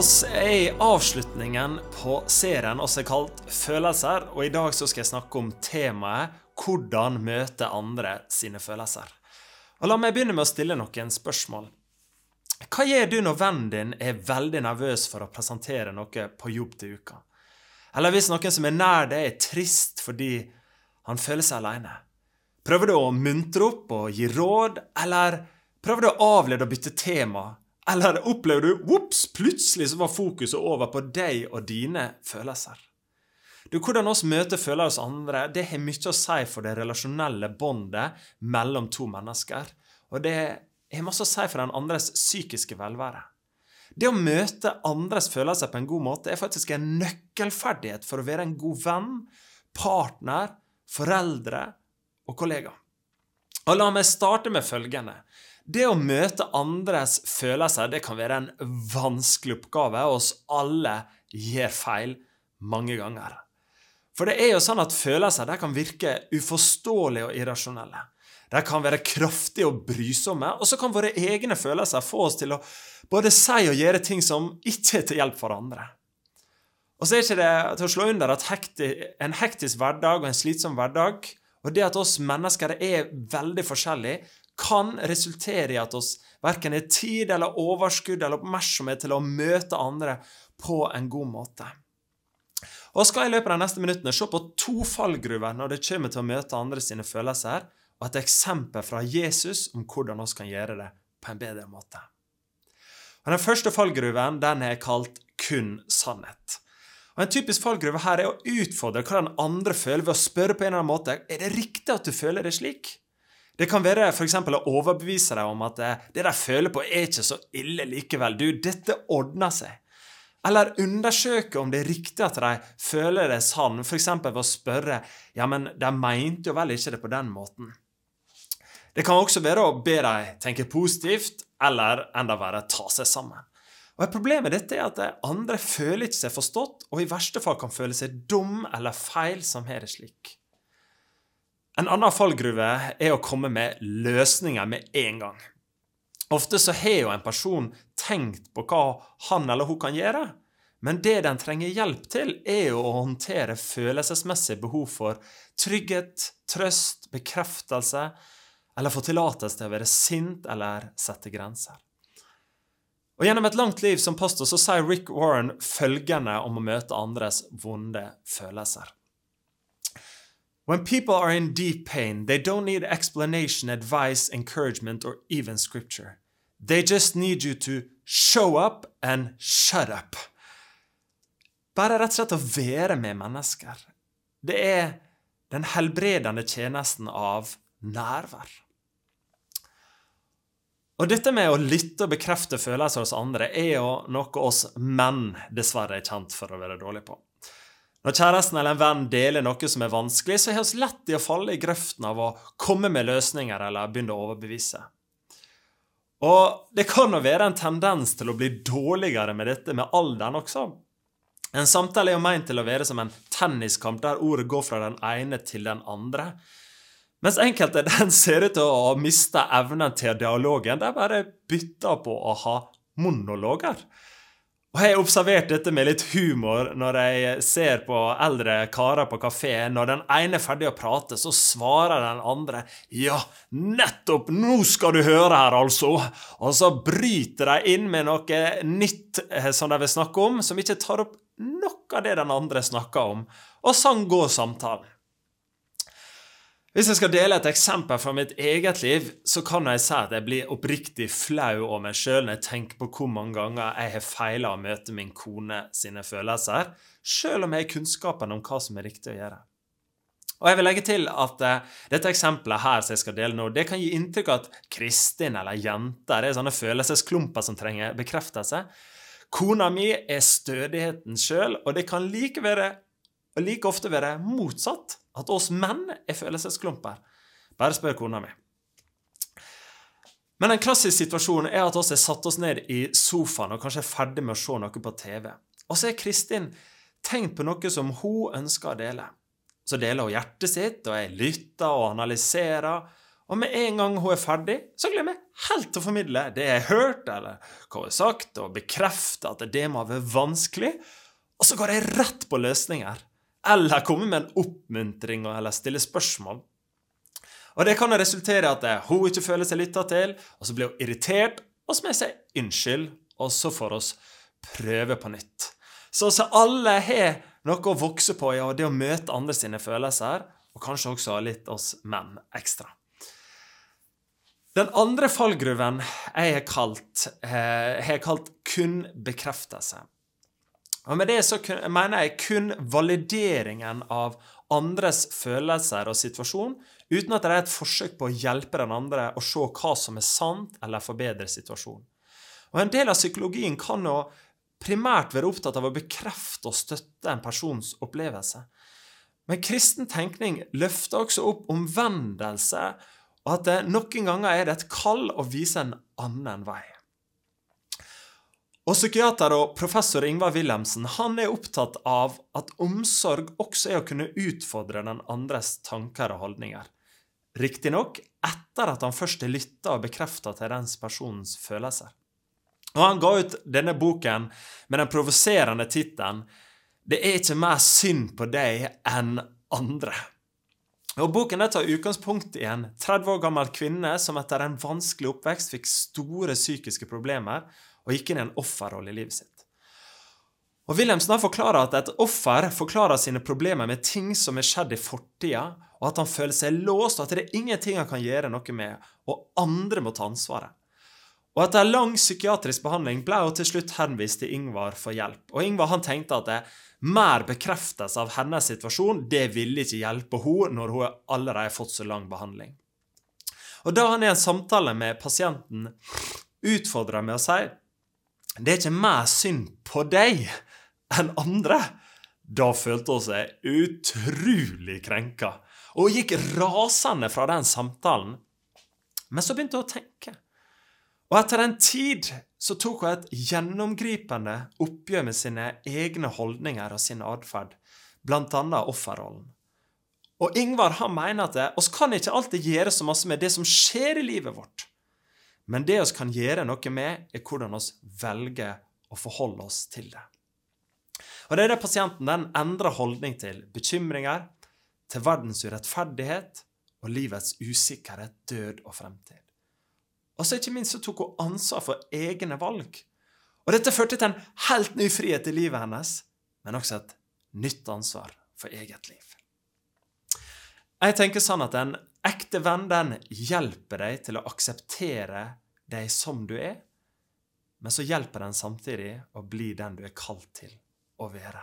oss er i avslutningen på serien er kalt Følelser, og i dag så skal jeg snakke om temaet Hvordan møte andre sine følelser. Og La meg begynne med å stille noen spørsmål. Hva gjør du når vennen din er veldig nervøs for å presentere noe på jobb til uka? Eller hvis noen som er nær deg, er trist fordi han føler seg alene? Prøver du å muntre opp og gi råd, eller prøver du å avlede og bytte tema? Eller opplever du ops, plutselig så var fokuset over på deg og dine følelser? Du, Hvordan oss møter følelser hos andre, det har mye å si for det relasjonelle båndet mellom to mennesker. Og det har masse å si for den andres psykiske velvære. Det å møte andres følelser på en god måte er faktisk en nøkkelferdighet for å være en god venn, partner, foreldre og kollega. Og La meg starte med følgende. Det å møte andres følelser det kan være en vanskelig oppgave, og oss alle gjør feil mange ganger. For det er jo sånn at følelser de kan virke uforståelige og irrasjonelle. De kan være kraftige og brysomme, og så kan våre egne følelser få oss til å både si og gjøre ting som ikke er til hjelp for andre. Og så er ikke det til å slå under at hekti, en hektisk hverdag og en slitsom hverdag, og det at oss mennesker er veldig forskjellige, kan resultere i at oss verken har tid eller overskudd eller oppmerksomhet til å møte andre på en god måte. Og skal i løpet av de neste minuttene se på to fallgruver når det kommer til å møte andre sine følelser, og et eksempel fra Jesus om hvordan vi kan gjøre det på en bedre måte. Og Den første fallgruven den er kalt kun sannhet. Og En typisk fallgruve her er å utfordre hva den andre føler, ved å spørre på en eller annen måte er det riktig at du føler det slik. Det kan være f.eks. å overbevise deg om at det de føler på, er ikke så ille likevel. Du, dette ordner seg. Eller undersøke om det er riktig at de føler det er sann, f.eks. ved å spørre ja, men de mente jo vel ikke det på den måten. Det kan også være å be dem tenke positivt, eller enda verre ta seg sammen. Og Problemet med dette er at andre føler ikke seg forstått, og i verste fall kan føle seg dum eller feil som har det slik. En annen fallgruve er å komme med løsninger med en gang. Ofte så har jo en person tenkt på hva han eller hun kan gjøre, men det den trenger hjelp til, er jo å håndtere følelsesmessig behov for trygghet, trøst, bekreftelse, eller få tillatelse til å være sint eller sette grenser. Og Gjennom et langt liv som pastor så sier Rick Warren følgende om å møte andres vonde følelser. When people are in deep pain, they don't need explanation, advice, encouragement, or even scripture. They just need you to show up and shut up. Bare rett og slett å være med mennesker. Det er den helbredende tjenesten av nærvær. Og dette med å lytte og bekrefte følelser hos andre er jo noe oss menn dessverre er kjent for å være dårlige på. Når kjæresten eller en venn deler noe som er vanskelig, så er vi lett i å falle i grøften av å komme med løsninger eller begynne å overbevise. Og det kan jo være en tendens til å bli dårligere med dette med alderen også. En samtale er jo meint til å være som en tenniskamp der ordet går fra den ene til den andre. Mens enkelte den ser ut til å miste evnen til dialogen. De bare bytter på å ha monologer. Og Jeg har observert dette med litt humor når jeg ser på eldre karer på kafé. Når den ene er ferdig å prate, så svarer den andre 'Ja, nettopp! Nå skal du høre her, altså!' Og så bryter de inn med noe nytt eh, som de vil snakke om, som ikke tar opp noe av det den andre snakker om. Og sånn går samtalen. Hvis jeg skal dele et eksempel fra mitt eget liv, så kan jeg si at jeg blir oppriktig flau over meg sjøl når jeg tenker på hvor mange ganger jeg har feila å møte min kone sine følelser, sjøl om jeg har kunnskapen om hva som er riktig å gjøre. Og jeg vil legge til at uh, dette eksempelet her som jeg skal dele nå, det kan gi inntrykk av at Kristin eller jenter er sånne følelsesklumper som trenger bekreftelse. Kona mi er stødigheten sjøl, og det kan like, være, like ofte være motsatt. At oss menn er følelsesklumper. Bare spør kona mi. Men en klassisk situasjon er at oss har satt oss ned i sofaen og kanskje er ferdig med å se noe på TV. Og så er Kristin tenkt på noe som hun ønsker å dele. Så deler hun hjertet sitt, og jeg lytter og analyserer. Og med en gang hun er ferdig, så glemmer jeg helt å formidle det jeg har hørt, eller hva hun har sagt, og bekrefter at det må være vanskelig. Og så går jeg rett på løsninger. Eller kommer med en oppmuntring eller stiller spørsmål. Og Det kan resultere i at hun ikke føler seg lytta til, og så blir hun irritert, og så må jeg si unnskyld, og så får vi prøve på nytt. Så, så alle har noe å vokse på i ja, det å møte andre sine følelser, og kanskje også litt oss menn ekstra. Den andre fallgruven jeg har kalt, eh, har jeg kalt kun bekreftelse. Og Med det så mener jeg kun valideringen av andres følelser og situasjon, uten at det er et forsøk på å hjelpe den andre å se hva som er sant, eller forbedre situasjonen. Og En del av psykologien kan jo primært være opptatt av å bekrefte og støtte en persons opplevelse. Men kristen tenkning løfter også opp omvendelse og at det, noen ganger er det et kall å vise en annen vei. Og Psykiater og professor Ingvar Wilhelmsen han er opptatt av at omsorg også er å kunne utfordre den andres tanker og holdninger. Riktignok etter at han først har lytta og bekrefta til den personens følelser. Og Han ga ut denne boken med den provoserende tittelen 'Det er ikke mer synd på deg enn andre'. Og Boken tar utgangspunkt i en 30 år gammel kvinne som etter en vanskelig oppvekst fikk store psykiske problemer og gikk inn i en offerrolle i livet sitt. Og Wilhelmsen forklarer at et offer forklarer sine problemer med ting som er skjedd i fortida, og at han føler seg låst, og at det er ingenting han kan gjøre noe med, og andre må ta ansvaret. Og Etter lang psykiatrisk behandling ble hun til slutt henvist til Ingvar for hjelp. Og Ingvar han tenkte at det, mer bekreftelse av hennes situasjon det ville ikke hjelpe henne når hun allerede har fått så lang behandling. Og Da han i en samtale med pasienten utfordrer med å si det er ikke mer synd på deg enn andre, da følte hun seg utrolig krenka og gikk rasende fra den samtalen. Men så begynte hun å tenke. Og etter en tid så tok hun et gjennomgripende oppgjør med sine egne holdninger og sin atferd, bl.a. offerrollen. Og Ingvar han mener at oss kan ikke alltid gjøre så masse med det som skjer i livet vårt. Men det vi kan gjøre noe med, er hvordan vi velger å forholde oss til det. Og Det er det pasienten den endrer holdning til bekymringer, til verdens urettferdighet og livets usikkerhet, død og fremtid. Og så ikke minst så tok hun ansvar for egne valg. Og dette førte til en helt ny frihet i livet hennes, men også et nytt ansvar for eget liv. Jeg tenker sånn at en ekte venn den hjelper deg til å akseptere deg som du er, men så hjelper den samtidig å bli den du er kalt til å være.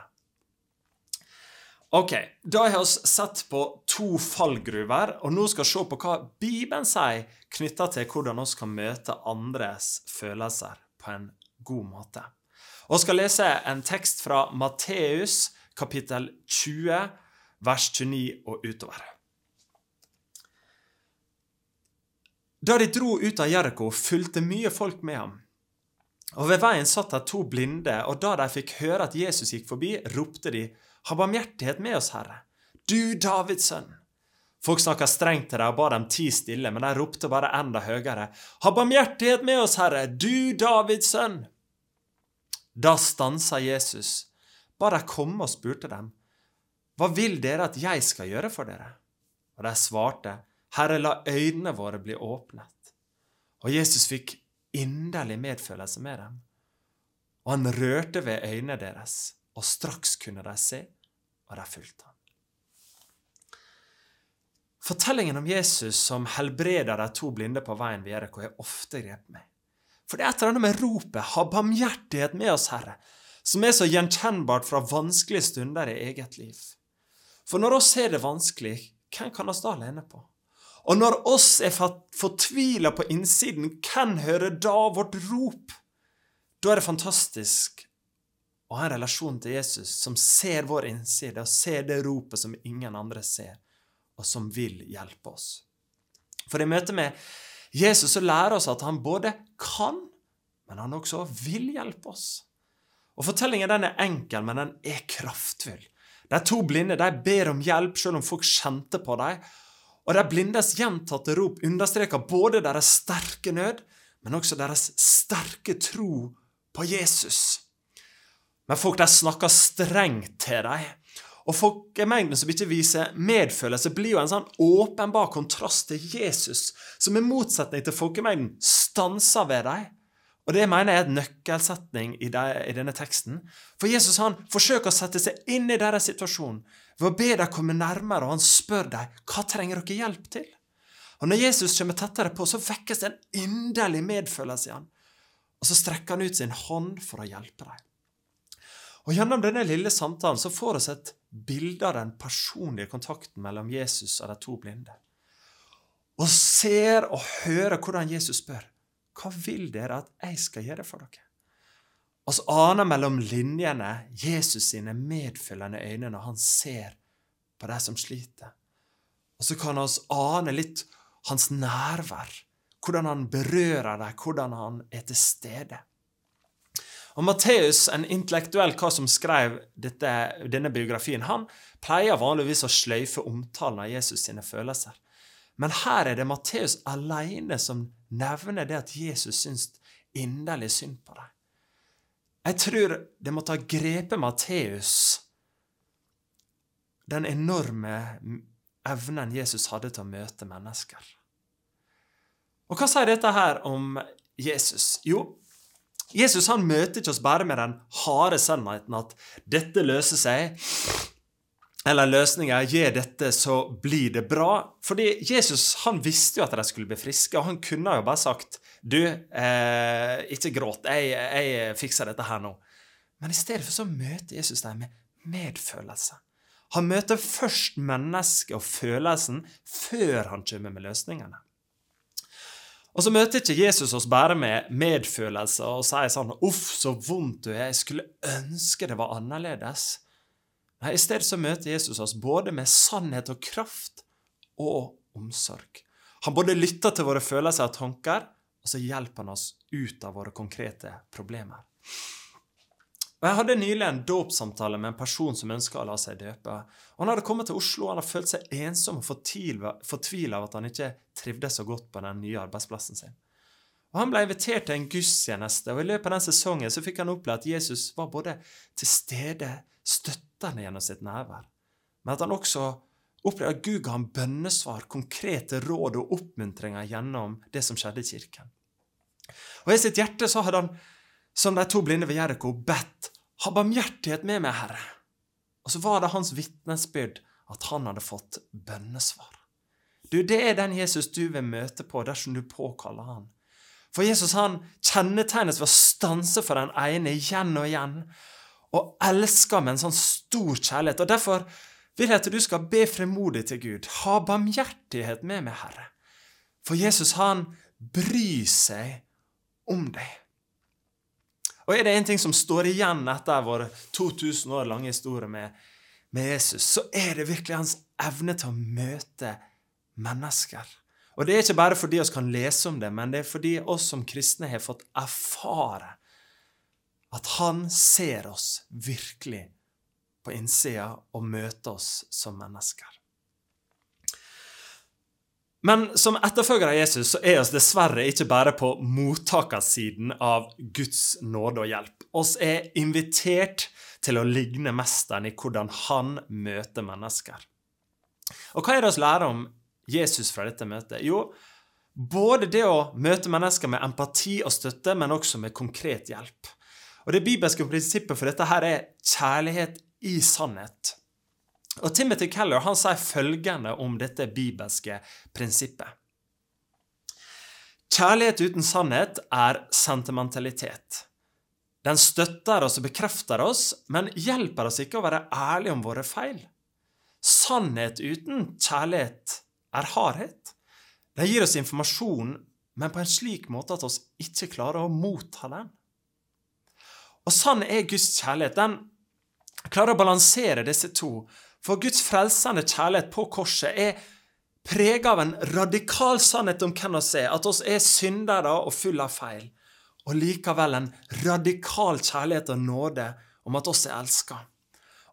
Ok, Da har vi sett på to fallgruver, og nå skal vi se på hva Bibelen sier knytta til hvordan vi kan møte andres følelser på en god måte. Og skal lese en tekst fra Matteus kapittel 20, vers 29 og utover. Da de dro ut av Jeriko, fulgte mye folk med ham. Og Ved veien satt der to blinde, og da de fikk høre at Jesus gikk forbi, ropte de:" Ha barmhjertighet med oss, Herre. Du Davids sønn. Folk snakka strengt til dem og ba dem ti stille, men de ropte bare enda høyere. Ha barmhjertighet med oss, Herre, du Davids sønn. Da stansa Jesus, ba de komme og spurte dem, Hva vil dere at jeg skal gjøre for dere? Og de svarte, Herre, la øynene våre bli åpnet. Og Jesus fikk inderlig medfølelse med dem, og han rørte ved øynene deres, og straks kunne de se og de fulgte ham. Fortellingen om Jesus som helbreder de to blinde på veien ved Jeriko, har ofte grepet meg. For det er et eller annet med ropet 'Ha barmhjertighet med oss, Herre', som er så gjenkjennbart fra vanskelige stunder i eget liv. For når oss er det vanskelig, hvem kan oss da lene på? Og når oss er fortvila på innsiden, hvem hører da vårt rop? Da er det fantastisk å ha en relasjon til Jesus som ser vår innside og ser det ropet som ingen andre ser, og som vil hjelpe oss. For i møte med Jesus så lærer oss at han både kan, men han også vil hjelpe oss. Og Fortellingen den er enkel, men den er kraftfull. De to blinde de ber om hjelp selv om folk kjente på dem. Og de blindes gjentatte rop understreker både deres sterke nød, men også deres sterke tro på Jesus. Men folk de snakker strengt til dem. Og folkemengden som ikke viser medfølelse, blir jo en sånn åpenbar kontrast til Jesus, som i motsetning til folkemengden stanser ved dem. Og Det mener jeg er et nøkkelsetning i, de, i, denne teksten. For Jesus han forsøker å sette seg inn i deres situasjon ved å be dem komme nærmere, og han spør dem hva trenger dere hjelp til. Og Når Jesus kommer tettere på, så vekkes det en inderlig medfølelse i han. Og så strekker han ut sin hånd for å hjelpe dem. Og Gjennom denne lille samtalen så får vi et bilde av den personlige kontakten mellom Jesus og de to blinde. Og ser og hører hvordan Jesus spør hva vil dere at jeg skal gjøre for dere? Vi aner mellom linjene Jesus sine medfølgende øyne når han ser på de som sliter. Og så kan vi ane litt hans nærvær, hvordan han berører dem, hvordan han er til stede. Og Matteus, en intellektuell kar som skrev dette, denne biografien, han pleier vanligvis å sløyfe omtalen av Jesus sine følelser. Men her er det Matteus alene som nevner det at Jesus syns inderlig synd på dem. Jeg tror det måtte ha grepet Matteus, den enorme evnen Jesus hadde til å møte mennesker. Og hva sier dette her om Jesus? Jo, Jesus han møter ikke oss bare med den harde sannheten at dette løser seg, eller løsninga gjør dette, så blir det bra. Fordi Jesus han visste jo at de skulle bli friske, og han kunne jo bare sagt du, eh, ikke gråt, jeg, jeg, fikser dette her nå. Men i stedet for så møter Jesus dem med medfølelse. Han møter først mennesket og følelsen før han kommer med løsningene. Og så møter ikke Jesus oss bare med medfølelse og sier sånn 'Uff, så vondt du er. Jeg skulle ønske det var annerledes'. Nei, I stedet så møter Jesus oss både med sannhet og kraft og omsorg. Han både lytter til våre følelser og tanker, og så hjelper han oss ut av våre konkrete problemer. Og Jeg hadde nylig en dåpssamtale med en person som ønska å la seg døpe. Og Han hadde kommet til Oslo og han hadde følt seg ensom og fortvila av at han ikke trivdes så godt på den nye arbeidsplassen sin. Og Han ble invitert til en gudstjeneste, og i løpet av den sesongen så fikk han oppleve at Jesus var både til stede, støttende gjennom sitt nærvær, men at han også opplevde at Gud ga ham bønnesvar, konkrete råd og oppmuntringer gjennom det som skjedde i kirken. Og I sitt hjerte så hadde han som de to blinde ved Jeriko bedt, ha barmhjertighet med meg, Herre. Og så var det hans vitnesbyrd at han hadde fått bønnesvar. Du, Det er den Jesus du vil møte på dersom du påkaller han. For Jesus han kjennetegnes ved å stanse for den ene igjen og igjen, og elsker med en sånn stor kjærlighet. Og Derfor vil jeg at du skal be fremodig til Gud. Ha barmhjertighet med meg, Herre. For Jesus han bryr seg om deg. Og er det en ting som står igjen etter vår 2000 år lange historie med, med Jesus, så er det virkelig hans evne til å møte mennesker. Og det er ikke bare fordi vi kan lese om det, men det er fordi oss som kristne har fått erfare at han ser oss virkelig på innsida og møter oss som mennesker. Men som etterfølgere av Jesus så er oss dessverre ikke bare på mottakersiden av Guds nåde og hjelp. Oss er invitert til å ligne mesteren i hvordan han møter mennesker. Og hva er det oss lærer om Jesus fra dette møtet? Jo, både det å møte mennesker med empati og støtte, men også med konkret hjelp. Og Det bibelske prinsippet for dette her er kjærlighet i sannhet. Og Timothy Keller han sier følgende om dette bibelske prinsippet. Kjærlighet uten sannhet er sentimentalitet. Den støtter oss og bekrefter oss, men hjelper oss ikke å være ærlige om våre feil. Sannhet uten kjærlighet er hardhet. Den gir oss informasjon, men på en slik måte at oss ikke klarer å motta den. Og sann er Guds kjærlighet. Den klarer å balansere disse to for Guds frelsende kjærlighet på korset er prega av en radikal sannhet om hvem vi er, at oss er syndere og fulle av feil, og likevel en radikal kjærlighet og nåde om at oss er elska.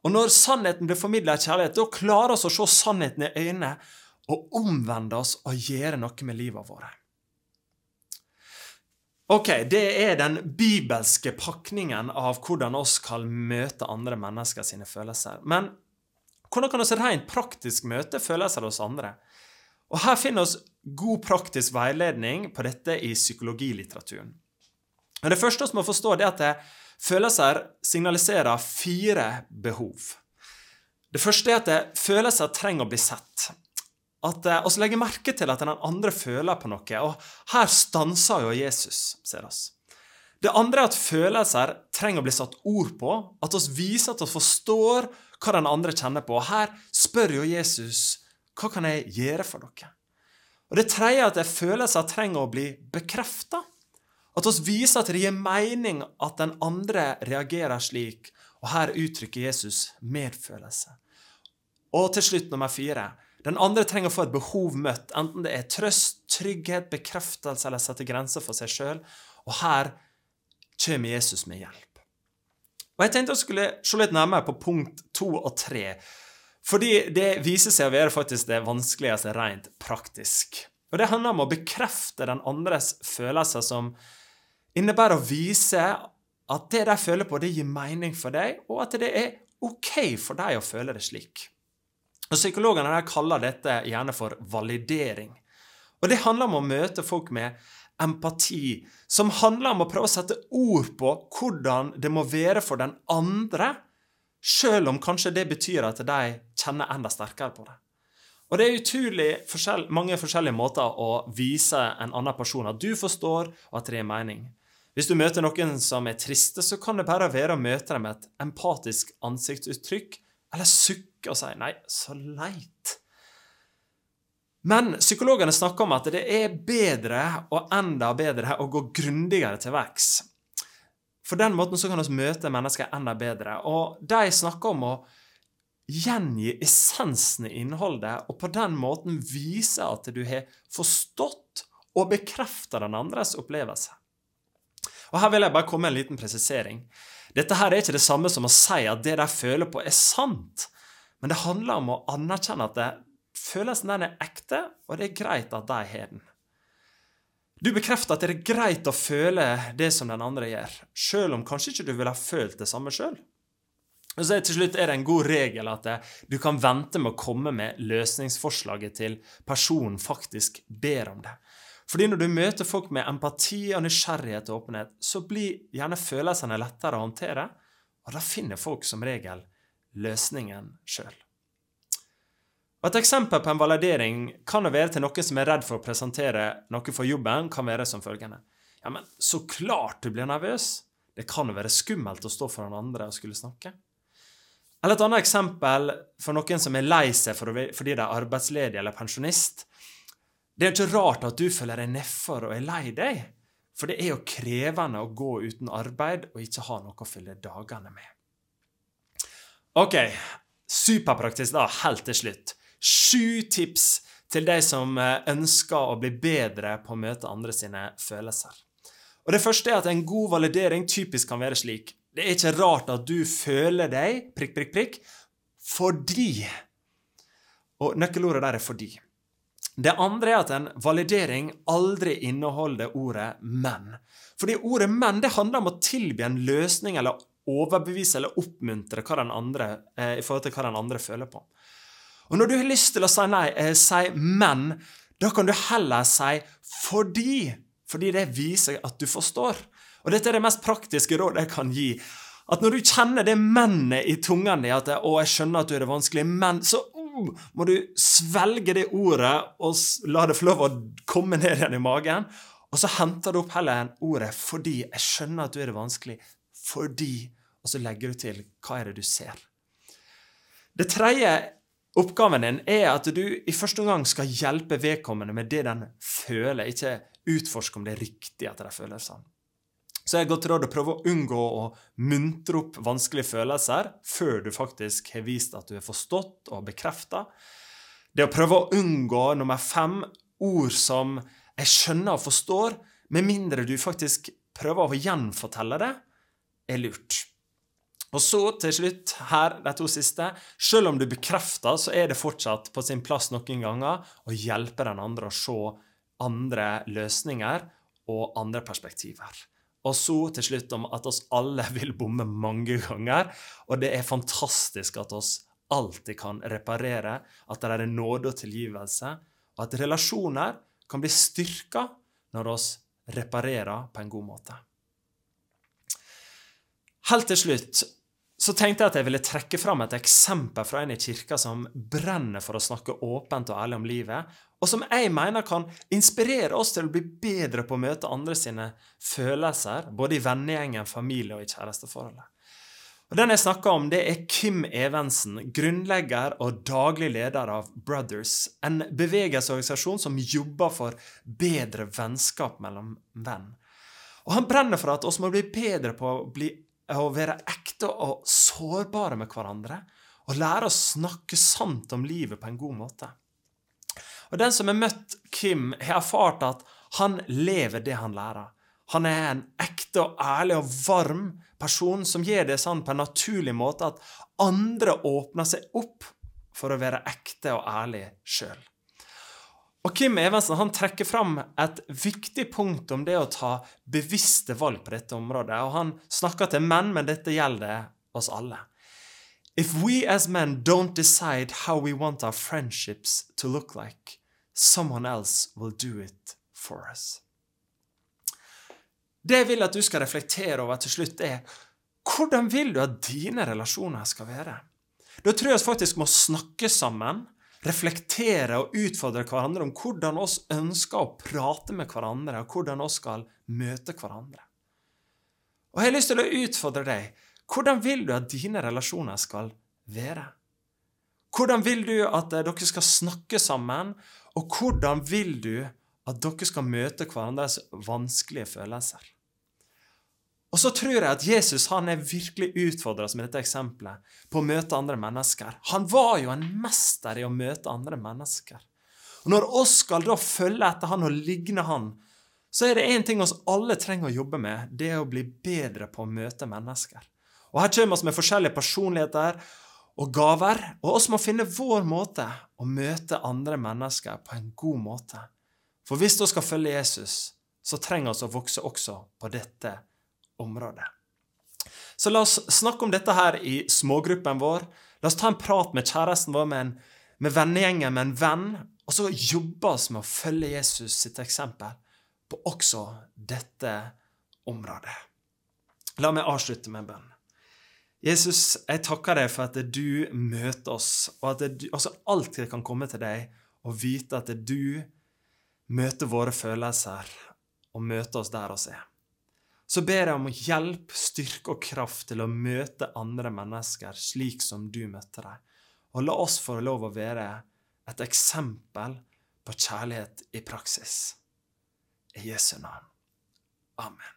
Og når sannheten blir formidla i kjærlighet, da klarer vi å se sannheten i øynene og omvende oss og gjøre noe med livet vårt. Ok, det er den bibelske pakningen av hvordan oss skal møte andre mennesker sine følelser. Men hvordan kan vi rent praktisk møte følelser hos andre? Og Her finner vi god praktisk veiledning på dette i psykologilitteraturen. Men Det første vi må forstå, er at følelser signaliserer fire behov. Det første er at følelser trenger å bli sett. At eh, legger merke til at den andre føler på noe. Og her stanser jo Jesus, ser oss. Det andre er at følelser trenger å bli satt ord på. At vi viser at vi forstår hva den andre kjenner på. Og her spør jo Jesus hva kan jeg gjøre for dere? Og Det tredje er at følelser trenger å bli bekrefta. At vi viser at det gir mening at den andre reagerer slik. Og her uttrykker Jesus medfølelse. Og til slutt nummer fire. Den andre trenger å få et behov møtt, enten det er trøst, trygghet, bekreftelse eller sette grenser for seg sjøl. Og her kommer Jesus med hjelp. Og Jeg tenkte jeg skulle se litt nærmere på punkt to og tre. Fordi det viser seg å være faktisk det vanskeligste rent praktisk. Og Det handler om å bekrefte den andres følelser, som innebærer å vise at det de føler på, det gir mening for deg, og at det er OK for deg å føle det slik. Og Psykologene der kaller dette gjerne for validering. Og Det handler om å møte folk med empati, som handler om å prøve å sette ord på hvordan det må være for den andre, sjøl om kanskje det betyr at de kjenner enda sterkere på det. Og Det er utrolig forskjell mange forskjellige måter å vise en annen person at du forstår, og at det er mening. Hvis du møter noen som er triste, så kan det bare være å møte dem med et empatisk ansiktsuttrykk eller sukke og si 'nei, så leit'. Men psykologene snakker om at det er bedre og enda bedre å gå grundigere til verks. For den måten så kan vi møte mennesker enda bedre. Og de snakker om å gjengi essensen i innholdet, og på den måten vise at du har forstått og bekrefta den andres opplevelse. Og Her vil jeg bare komme med en liten presisering. Dette her er ikke det samme som å si at det de føler på, er sant. Men det handler om å anerkjenne at det, følelsen den er ekte, og det er greit at de har den. Du bekrefter at det er greit å føle det som den andre gjør, sjøl om kanskje ikke du ville ha følt det samme sjøl. Så til slutt er det en god regel at du kan vente med å komme med løsningsforslaget til personen faktisk ber om det. Fordi når du møter folk med empati og nysgjerrighet og åpenhet, så blir gjerne følelsene lettere å håndtere, og da finner folk som regel løsningen sjøl. Et eksempel på en validering kan være til noen som er redd for å presentere noe for jobben, kan være som følgende. Ja, men så klart du blir nervøs. Det kan jo være skummelt å stå foran andre og skulle snakke. Eller et annet eksempel for noen som er lei seg fordi de er arbeidsledig eller pensjonist. Det er ikke rart at du føler deg nedfor og er lei deg, for det er jo krevende å gå uten arbeid og ikke ha noe å fylle dagene med. Ok, superpraktisk da, helt til slutt. Sju tips til de som eh, ønsker å bli bedre på å møte andre sine følelser. Og Det første er at en god validering typisk kan være slik. Det er ikke rart at du føler deg prikk, prikk, prikk, fordi Og nøkkelordet der er 'fordi'. Det andre er at en validering aldri inneholder ordet 'men'. Fordi ordet 'men' det handler om å tilby en løsning eller overbevise eller oppmuntre hva den andre, eh, i forhold til hva den andre føler på. Og Når du har lyst til å si nei, eh, si 'men', da kan du heller si 'fordi'. Fordi det viser at du forstår. Og Dette er det mest praktiske rådet jeg kan gi. At når du kjenner det mennet i tungen din, at 'å, jeg skjønner at du er det vanskelig', men så må du svelge det ordet og la det få lov å komme ned igjen i magen. Og så henter du opp heller ordet 'fordi'. Jeg skjønner at du er det vanskelig. Fordi. Og så legger du til 'hva er det du ser'? Det tredje oppgaven din er at du i første omgang skal hjelpe vedkommende med det den føler, ikke utforske om det er riktig at de føler sånn. Så jeg har gått råd å prøve å unngå å muntre opp vanskelige følelser før du faktisk har vist at du har forstått og bekrefta. Det å prøve å unngå nummer fem ord som jeg skjønner og forstår, med mindre du faktisk prøver å gjenfortelle det, er lurt. Og så til slutt, her, de to siste, selv om du bekrefter, så er det fortsatt på sin plass noen ganger å hjelpe den andre å se andre løsninger og andre perspektiver. Og så til slutt om at oss alle vil bomme mange ganger, og det er fantastisk at oss alltid kan reparere, at det er nåde og tilgivelse, og at relasjoner kan bli styrka når oss reparerer på en god måte. Helt til slutt så tenkte jeg at jeg ville trekke fram et eksempel fra en i kirka som brenner for å snakke åpent og ærlig om livet, og som jeg mener kan inspirere oss til å bli bedre på å møte andre sine følelser, både i vennegjengen, familie og i kjæresteforholdet. Og Den jeg snakker om, det er Kim Evensen, grunnlegger og daglig leder av Brothers, en bevegelsesorganisasjon som jobber for bedre vennskap mellom venn. Og Han brenner for at oss må bli bedre på å bli å være ekte og sårbare med hverandre, og lære å snakke sant om livet på en god måte. Og Den som har møtt Kim, har erfart at han lever det han lærer. Han er en ekte og ærlig og varm person som gjør det sånn på en naturlig måte at andre åpner seg opp for å være ekte og ærlig sjøl. Og Kim Evensen han trekker fram et viktig punkt om det å ta bevisste valg på dette området. og Han snakker til menn, men dette gjelder oss alle. If we as men don't decide how we want our friendships to look like, someone else will do it for us. Det jeg vil at du skal reflektere over til slutt, er hvordan vil du at dine relasjoner skal være? Da tror jeg vi faktisk må snakke sammen reflektere og utfordre hverandre om hvordan oss ønsker å prate med hverandre, og hvordan oss skal møte hverandre. Og jeg har lyst til å utfordre deg. Hvordan vil du at dine relasjoner skal være? Hvordan vil du at dere skal snakke sammen, og hvordan vil du at dere skal møte hverandres vanskelige følelser? Og så tror jeg at Jesus han er virkelig utfordra med dette eksempelet på å møte andre mennesker. Han var jo en mester i å møte andre mennesker. Og Når oss skal da følge etter han og ligne han, så er det én ting oss alle trenger å jobbe med. Det er å bli bedre på å møte mennesker. Og Her kommer vi med forskjellige personligheter og gaver, og oss må finne vår måte å møte andre mennesker på en god måte. For hvis vi skal følge Jesus, så trenger vi å vokse også på dette området. Så la oss snakke om dette her i smågruppen vår. La oss ta en prat med kjæresten vår, med, en, med vennegjengen, med en venn, og så jobbe oss med å følge Jesus sitt eksempel på også dette området. La meg avslutte med en bønn. Jesus, jeg takker deg for at du møter oss, og at du altså alltid kan komme til deg og vite at du møter våre følelser og møter oss der oss er så ber jeg om hjelp, styrke og kraft til å møte andre mennesker slik som du møtte dem. Og la oss få lov å være et eksempel på kjærlighet i praksis. I Jesu navn. Amen.